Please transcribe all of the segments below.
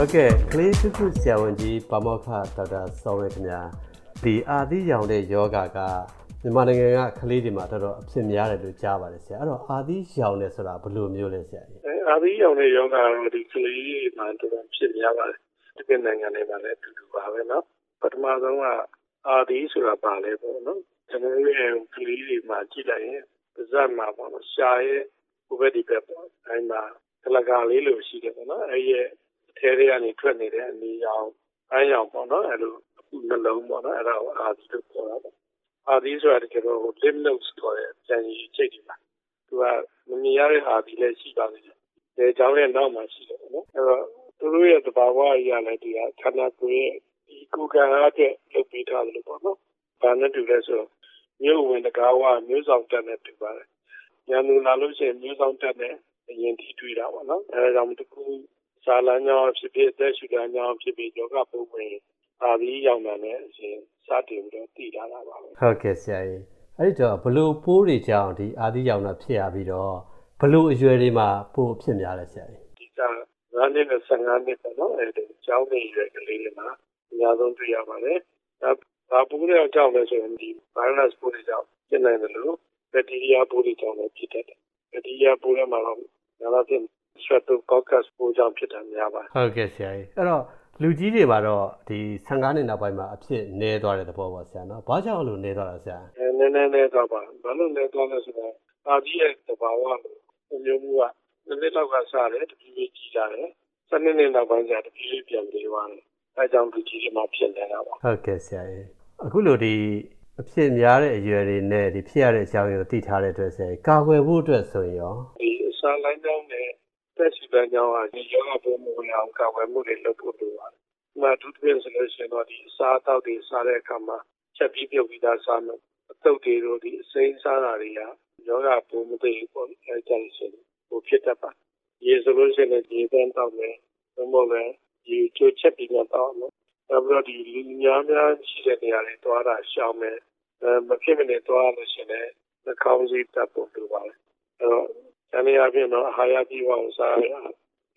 ဟုတ်ကဲ့ကလေးစုစုဆရာဝန်ကြီးပါမောက္ခဒေါက်တာစောဝဲခင်ဗျာဒီအာသီရောင်တဲ့ယောဂကမြန်မာနိုင်ငံကကလေးတွေမှာတော်တော်အဖြစ်များတယ်လို့ကြားပါတယ်ဆရာအဲ့တော့အာသီရောင်တယ်ဆိုတာဘယ်လိုမျိုးလဲဆရာကြီးအာသီရောင်တဲ့ယောဂကတော့ဒီကလေးတွေမှာတော်တော်ဖြစ်များပါတယ်ဒီကနိုင်ငံတွေမှာလည်းအတူတူပါပဲเนาะပထမဆုံးကအာသီဆိုတာပါလဲပေါ့နော်ကျွန်တော်တို့ရဲ့ကလေးတွေမှာကြည့်လိုက်ရင်ပါးစပ်မှာပေါ့နော်ရှားရဲ့ဟိုဘက်ဒီဘက်ပေါ့အဲမှာကလကာလေးလိုရှိတယ်ပေါ့နော်အဲရဲ့ အထဲတွေကနေထွက်နေတဲ့အနီရောင်အဲရောင်ပေါ့နော်အဲလိုအခုနှလုံးပေါ့နော်အဲဒါကိုအာသီလို့ခေါ်တာပေါ့အာသီဆိုတာတကယ်တော့ lymph nodes ခေါ်တဲ့ပြန်ရည်ချိတ်တွေပါသူကမမြင်ရတဲ့အာသီလည်းရှိပါသေးတယ်။ဒီကြောင်းရဲ့နောက်မှာရှိတယ်ပေါ့နော်အဲတော့သူတို့ရဲ့သဘာဝအရာလည်းဒီကခန္ဓာကိုယ်ရဲ့ဒီကိုယ်ကံအားဖြင့်လုပ်ပေးထားတယ်လို့ပေါ့နော်။ဘာနဲ့တူလဲဆိုတော့မြို့ဝင်တကားဝမြို့ဆောင်တက်နဲ့တူပါတယ်။ညလူလာလို့ရှိရင်မြို့ဆောင်တက်နဲ့အရင်ထိတွေ့တာပေါ့နော်။အဲဒါကြောင့်တကူ စာလမ်းကြောင်းဖြစ်ဖြစ်အသက်ရှူလမ်းကြောင်းဖြစ်ဖြစ်ယောဂပုံဝင်အာဒီရောက်တာနဲ့အရင်စတင်ပြီးတော့တည်လာတာပါပဲ။ဟုတ်ကဲ့ဆရာကြီး။အဲ့တော့ဘလို့ပိုးတွေကြောင့်ဒီအာဒီရောက်တာဖြစ်ရပြီးတော့ဘလို့အရွယ်တွေမှာပိုးဖြစ်များလဲဆရာကြီး။ဒီက9နှစ်နဲ့15နှစ်ပေါ့နော်။အဲဒီကျောင်းနေရွယ်ကလေးတွေမှာအများဆုံးတွေ့ရပါတယ်။ဘာပိုးတွေကြောင့်လဲဆိုရင်ဒီ virus ပိုးတွေကြောင့်ဖြစ်နိုင်တယ်လို့ဘက်တီးရီးယားပိုးတွေကြောင့်လည်းဖြစ်တတ်တယ်။ဘက်တီးရီးယားပိုးတွေမှာတော့ဒါမှမဟုတ် streptococcus ပိုးကြောင့်ဖြစ်တာများပါတယ်။ဟုတ်ကဲ့ဆရာကြီး။အဲ့တော့လူကြီးတွေမှာတော့ဒီ15နှစ်နောက်ပိုင်းမှာအဖြစ်နည်းသွားတဲ့သဘောပေါ့ဆရာနော်။ဘာကြောင့်လို့နည်းသွားတာဆရာ။အဲနည်းနည်းနည်းသွားပါ။ဘာလို့နည်းသွားလဲဆိုတော့အာကြီးရဲ့သဘာဝလိုမျိုးမျိုးကနှစ်နှစ်လောက်ကစားတယ်တဖြည်းဖြည်းကြီးလာတယ်။စနစ်နှစ်နောက်ပိုင်းကျတဖြည်းဖြည်းပြန်ပြေးသွားတယ်။အဲကြောင့်လူကြီးတွေမှာဖြစ်နေတာပါ။ဟုတ်ကဲ့ဆရာကြီး။အခုလိုဒီအဖြစ်များတဲ့အရွယ်တွေနဲ့ဒီဖြစ်ရတဲ့အကြောင်းရင်းကိုသိထားတဲ့အတွက်ဆရာကာကွယ်ဖို့အတွက်ဆိုရင်ရောဒီအစာလိုင်းကြောင်းနဲ့ သက်ရှိတဲ့ကြောင်းကဒီယောဂပုံမှုအောင်ကာကွယ်မှုတွေလုပ်ဖို့လိုပါတယ်။ဒီမှာဒုတိယဆိုလို့ရှိရင်တော့ဒီအစာအသောက်တွေစားတဲ့အခါမှာချက်ပြီးပြုတ်ပြီးသားစားမယ်။အသုတ်တွေတို့ဒီအစိမ်းစားတာတွေကယောဂပုံမှုတွေပေါ့အဲကြိုင်ရှင်ဟိုဖြစ်တတ်ပါ။ရေဆိုလို့ရှိရင်ဒီပန်းတောက်မယ်။ဘုံဘောလည်းဒီချိုးချက်ပြီးတော့တောက်မယ်။နောက်ပြီးတော့ဒီလူများများရှိတဲ့နေရာတွေတွားတာရှောင်မယ်။အဲမဖြစ်မနေတွားလို့ရှိရင်လည်းနှာခေါင်းစည်းတပ်ဖို့လိုပါတယ်။အဲတော့။ တနည်းအားဖြင့်တော့အာဟာရပြည့်ဝအောင်စားရ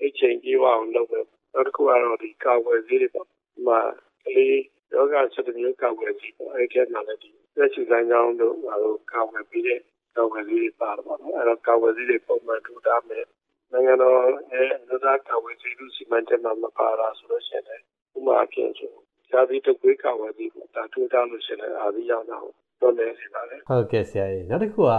အိတ်ချိန်ပြည့်ဝအောင်လုပ်မယ်။နောက်တစ်ခုကတော့ဒီကာဝယ်ဆေးတွေပေါ့။ဒီမှာကလေးယောဂဆက်တဲ့မျိုးကာဝယ်ဆေးပေါ့။အဲ့ဒီမှာလည်းဒီသက်ရှိလမ်းကြောင်းတို့ဟာလို့ကာဝယ်ပြီးတဲ့ကာဝယ်ဆေးတွေပါတယ်ပေါ့နော်။အဲ့တော့ကာဝယ်ဆေးတွေပုံမှန်ထူထားမယ်။နိုင်ငံတော်ရဲ့အမျိုးသားကာဝယ်ဆေးလူစီမံချက်မှာမပါတာဆိုလို့ရှိရင်လည်းဥပမာအဖြစ်ဆိုဇာတိတကွေးကာဝယ်ဆေးပေါ့။ဒါထူထားလို့ရှိရင်အာဒီရောက်တာကိုတော့နေနေပါလေ။ဟုတ်ကဲ့ဆရာကြီး။နောက်တစ်ခုက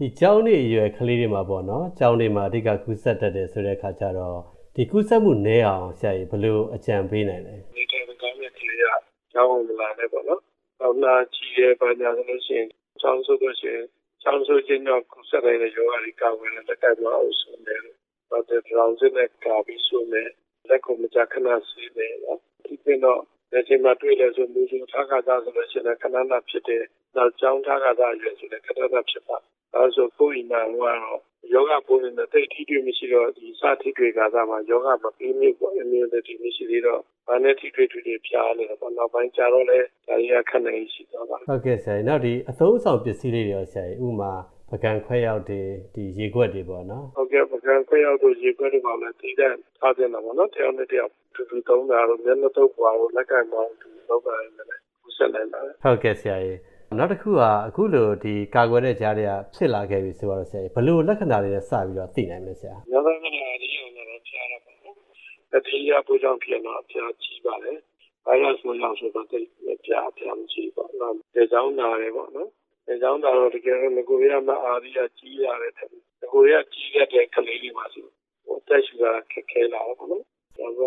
ဒီကျောင်းနေအရွယ်ကလေးတွေမှာပေါ့နော်ကျောင်းနေမှာအဓိကကူးစက်တတ်တယ်ဆိုတဲ့အခါကျတော့ဒီကူးစက်မှုနည်းအောင်ဆရာကြီးဘယ်လိုအကြံပေးနိုင်လဲဒီတိုင်းကောင်းတဲ့ကလေးကကျောင်းဝင်လာတယ်ပေါ့နော်။နောက်လာကြည့်ရပါညာဆိုလို့ရှိရင်ကျောင်းဆိုလို့ရှိရင်ကျောင်းဆိုခြင်းတော့ကူးစက်တဲ့ရောဂါတွေကာဝယ်တဲ့လက်ကိုက်မအောင်ဆိုတယ်။ဘာတဲ့ရောင်စတဲ့ကာပြီးဆိုမယ်လက်ကိုမကြခဏစီးတယ်နော်။ဒီပြင်တော့လက်ချိန်မှာတွေ့လဲဆိုမူစုထားခါသားဆိုလို့ရှိရင်ခဏနာဖြစ်တယ်။နောက်ကျောင်းထားခါသားရွယ်ဆိုလည်းခဏနာဖြစ်ပါ အဲဆိုကိုယ်အိမ်မှာကတော့ယောဂပိုးနေတဲ့တိတ်ထိတွေ့မရှိတော့ဒီစထိတွေ့ကာသမှာယောဂမပြီးမြစ်ပေါ့ immunity မရှိသေးတော့ဘာနဲ့ထိတွေ့တွေ့တွေဖျားနေတော့နောက်ပိုင်းကျတော့လေဒါကြီးကခက်နေရှိသွားပါဟုတ်ကဲ့ဆရာနောက်ဒီအသုံးအဆောင်ပစ္စည်းလေးတွေရောဆရာဥမာပကံခွဲရောက်တွေဒီရေခွက်တွေပေါ့နော်ဟုတ်ကဲ့ပကံခွဲရောက်တို့ရေခွက်တွေပါလဲတိတဲ့ထားတင်တာပေါ့နော်တယောက်နဲ့တယောက်တူတူသုံးတာတော့မျက်နှာတော့ပွားလို့လက်ကင်ပေါင်းတူလောက်ပါတယ်လည်းခုဆက်နိုင်ပါတယ်ဟုတ်ကဲ့ဆရာကြီး နောက်တစ်ခုကအခုလိုဒီကာကွယ်တဲ့ကြားတွေကဖြစ်လာခဲ့ပြီဆိုတော့ဆရာဘလို့လက္ခဏာတွေနဲ့စပြီးတော့သိနိုင်မလဲဆရာ။နောက်ဆုံးကဒီအောင်တော့ဖျားရပါဘူး။တတိယပူကြောင့်ဖြစ်တော့ဖျားကြီးပါလေ။ဗိုင်းရပ်စ်ဝင်ရောက်ဆိုတော့တိတ်ဖျားဖျားမကြီးပါဘူး။ဒေကြောင်းနာတယ်ပေါ့နော်။ဒေကြောင်းနာတော့တကယ်လို့ငကိုရမအာရီယာကြီးရတယ်တဲ့။ငကိုရကြီးတဲ့ကလေးလေးပါဆိုဟိုတက်ရှူတာခက်ခဲလာတော့ပေါ့နော်။ဒါက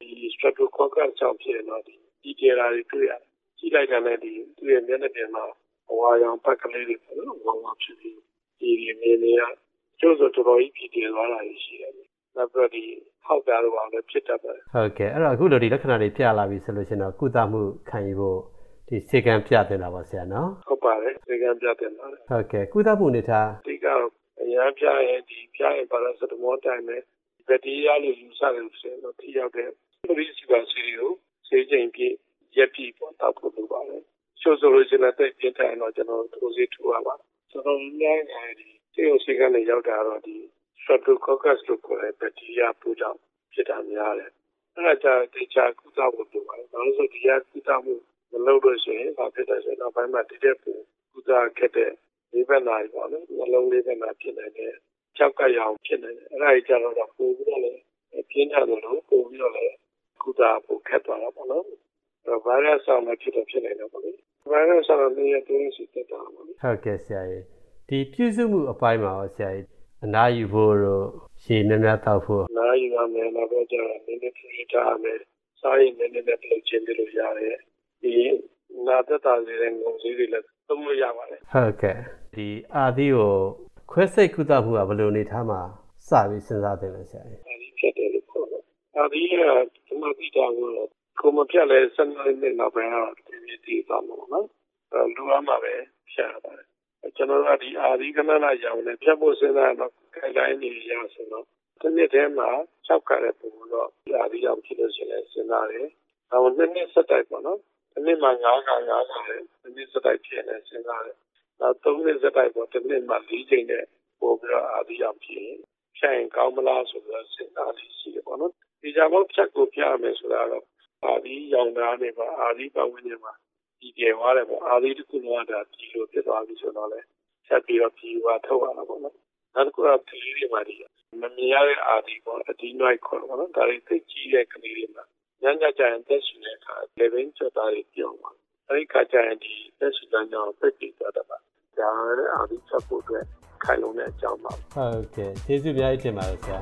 ဒီ streptococcus ကြောင့်ဖြစ်တော့ဒီဒီကြရာတွေတွေ့ရတယ် ကြည့်လိုက်တာနဲ့ဒီသူ့ရဲ့မျက်နှာပြင်မှာဘဝရောင်ပတ်ကလေးတွေပေါ့နော်ဘဝဖြစ်ပြီးဒီဒီနေနေရကျိုးဆိုတော်တော်ကြီးပြည်တည်သွားတာရှိတယ်နောက်ပြီးဒီဟောက်တာတော့လည်းဖြစ်တတ်ပါတယ်ဟုတ်ကဲ့အဲ့တော့အခုလိုဒီလက္ခဏာတွေပြလာပြီဆိုလို့ရှိရင်တော့ကုသမှုခံယူဖို့ဒီစေကံပြတင်တာပါဆရာနော်ဟုတ်ပါတယ်စေကံပြတင်ပါတယ်ဟုတ်ကဲ့ကုသမှုနေထားဒီကအရင်ပြရင်ဒီပြရင်ပါရာစတမောတိုင်းနဲ့ဘက်တီးရီးယားလို့ယူဆတယ်ဆိုတော့ထိရောက်တဲ့ပရိစီပါစီကိုစေချိန်ပြည့် ရက်ပြည့်ပေါ့တောက်ဖို့လိုပါတယ်ချို့ဆိုလို့ရှိရင်တိတ်ပြင်းထန်တော့ကျွန်တော်တို့စီထူရပါကျွန်တော်လည်းအဲဒီစေုံစီကနေရောက်တာတော့ဒီ streptococcus လို့ခေါ်တဲ့ဘက်တီးရီးယားပိုးကြောင့်ဖြစ်တာများတယ်အဲ့ဒါကြတေချာကုသဖို့လိုပါတယ်ဘာလို့ဆိုဒီကကုသမှုမလုပ်လို့ရှိရင်ဘာဖြစ်လဲဆိုတော့ဘက်မှာတည်တဲ့ပူကုသခက်တဲ့လေးဘက်နာပေါ့နော်နှလုံးလေးဘက်နာဖြစ်နေတယ်ကြောက်ကရအောင်ဖြစ်နေတယ်အဲ့ဒါကြီးကြတော့ပို့ပြီးတော့လည်းပြင်းထန်တယ်လို့ပို့ပြီးတော့လည်းကုသဖို့ခက်သွားတာပေါ့နော်အဲ့ ဗိုင်းရပ်စ်ဆောင်လည်းဖြစ်တော့ဖြစ်နေတယ်ပေါ့လေဗိုင်းရပ်စ်ဆောင်လည်းရတဲ့စီတက်တာပေါ့လေဟုတ်ကဲ့ဆရာကြီးဒီပြုစုမှုအပိုင်းမှာရောဆရာကြီးအနားယူဖို့တော့ရှည်များများတောက်ဖို့နားယူရမယ်နောက်တော့ကျတော့နည်းနည်းဖြည်းထားရမယ်စားရင်နည်းနည်းနဲ့ပြုတ်ချင်းပြလို့ရတယ်ဒီနာသက်တာလေးတဲ့ငုံစည်းတွေလည်းသုံးလို့ရပါတယ်ဟုတ်ကဲ့ဒီအာသီကိုခွဲစိတ်ကုသမှုကဘယ်လိုအနေထားမှာစပြီးစဉ်းစားတင်လဲဆရာကြီးအဲဒီဖြစ်တယ်လို့ခေါ်တယ်အဲဒီကဒီမှာပြီးတော့ကို မပြတ်လဲစနေနေ့နောက်ပိုင်းတော့ဒီဒီတည်သွားမှာပေါ့နော်အဲလူအမှာပဲဖြတ်ရပါတယ်ကျွန်တော်တို့ကဒီအာဒီကနနာရောင်နဲ့ဖြတ်ဖို့စဉ်းစားတော့ guideline တွေရဆိုတော့ဒီနေ့တည်းမှာ၆ခါတဲ့ပုံတော့ဒီအာဒီရောင်ဖြစ်လို့ရှိရင်စဉ်းစားတယ်။နောက်နှစ်နှစ်ဆက်တိုက်ပေါ့နော်။ဒီနေ့မှာ9ခါ9ခါတယ်ဒီနေ့ဆက်တိုက်ဖြစ်နေစဉ်းစားတယ်။နောက်3နှစ်ဆက်တိုက်ပေါ့ဒီနေ့မှာ4ချိန်နဲ့ပို့ပြီးတော့အာဒီရောင်ဖြစ်ရင်ဖြတ်ရင်ကောင်းမလားဆိုတော့စဉ်းစားလိရှိတယ်ပေါ့နော်။ဒီကြမို့ဖြတ်ကိုပြရမယ်ဆိုတာတော့ အာဒီရောင်သားနေပါအာဒီပတ်ဝန်းကျင်မှာဒီကျေသွားတယ်ပေါ့အာဒီတစ်ခုလုံးကဒါဒီလိုဖြစ်သွားပြီဆိုတော့လေဆက်ပြီးတော့ပြီးသွားထုတ်ရတာပေါ့နော်နောက်တစ်ခုကကလေးတွေမှာဒီမမြင်ရတဲ့အာဒီပေါ့အဒီနိုက်ခေါ်တော့နော်ဒါတွေသိကြီးတဲ့ကလေးတွေမှာညညကြရင်တက်ရှင်တဲ့အခါ level ချက်သားတွေပြောင်းသွားအဲဒီခါကျရင်ဒီတက်ရှင်တဲ့ကြောင့်ပြည့်ပြီးသွားတာပါဒါလည်းအာဒီချက်ဖို့အတွက်ခိုင်လုံတဲ့အကြောင်းပါဟုတ်ကဲ့ကျေးဇူးအများကြီးတင်ပါတယ်ဆရာ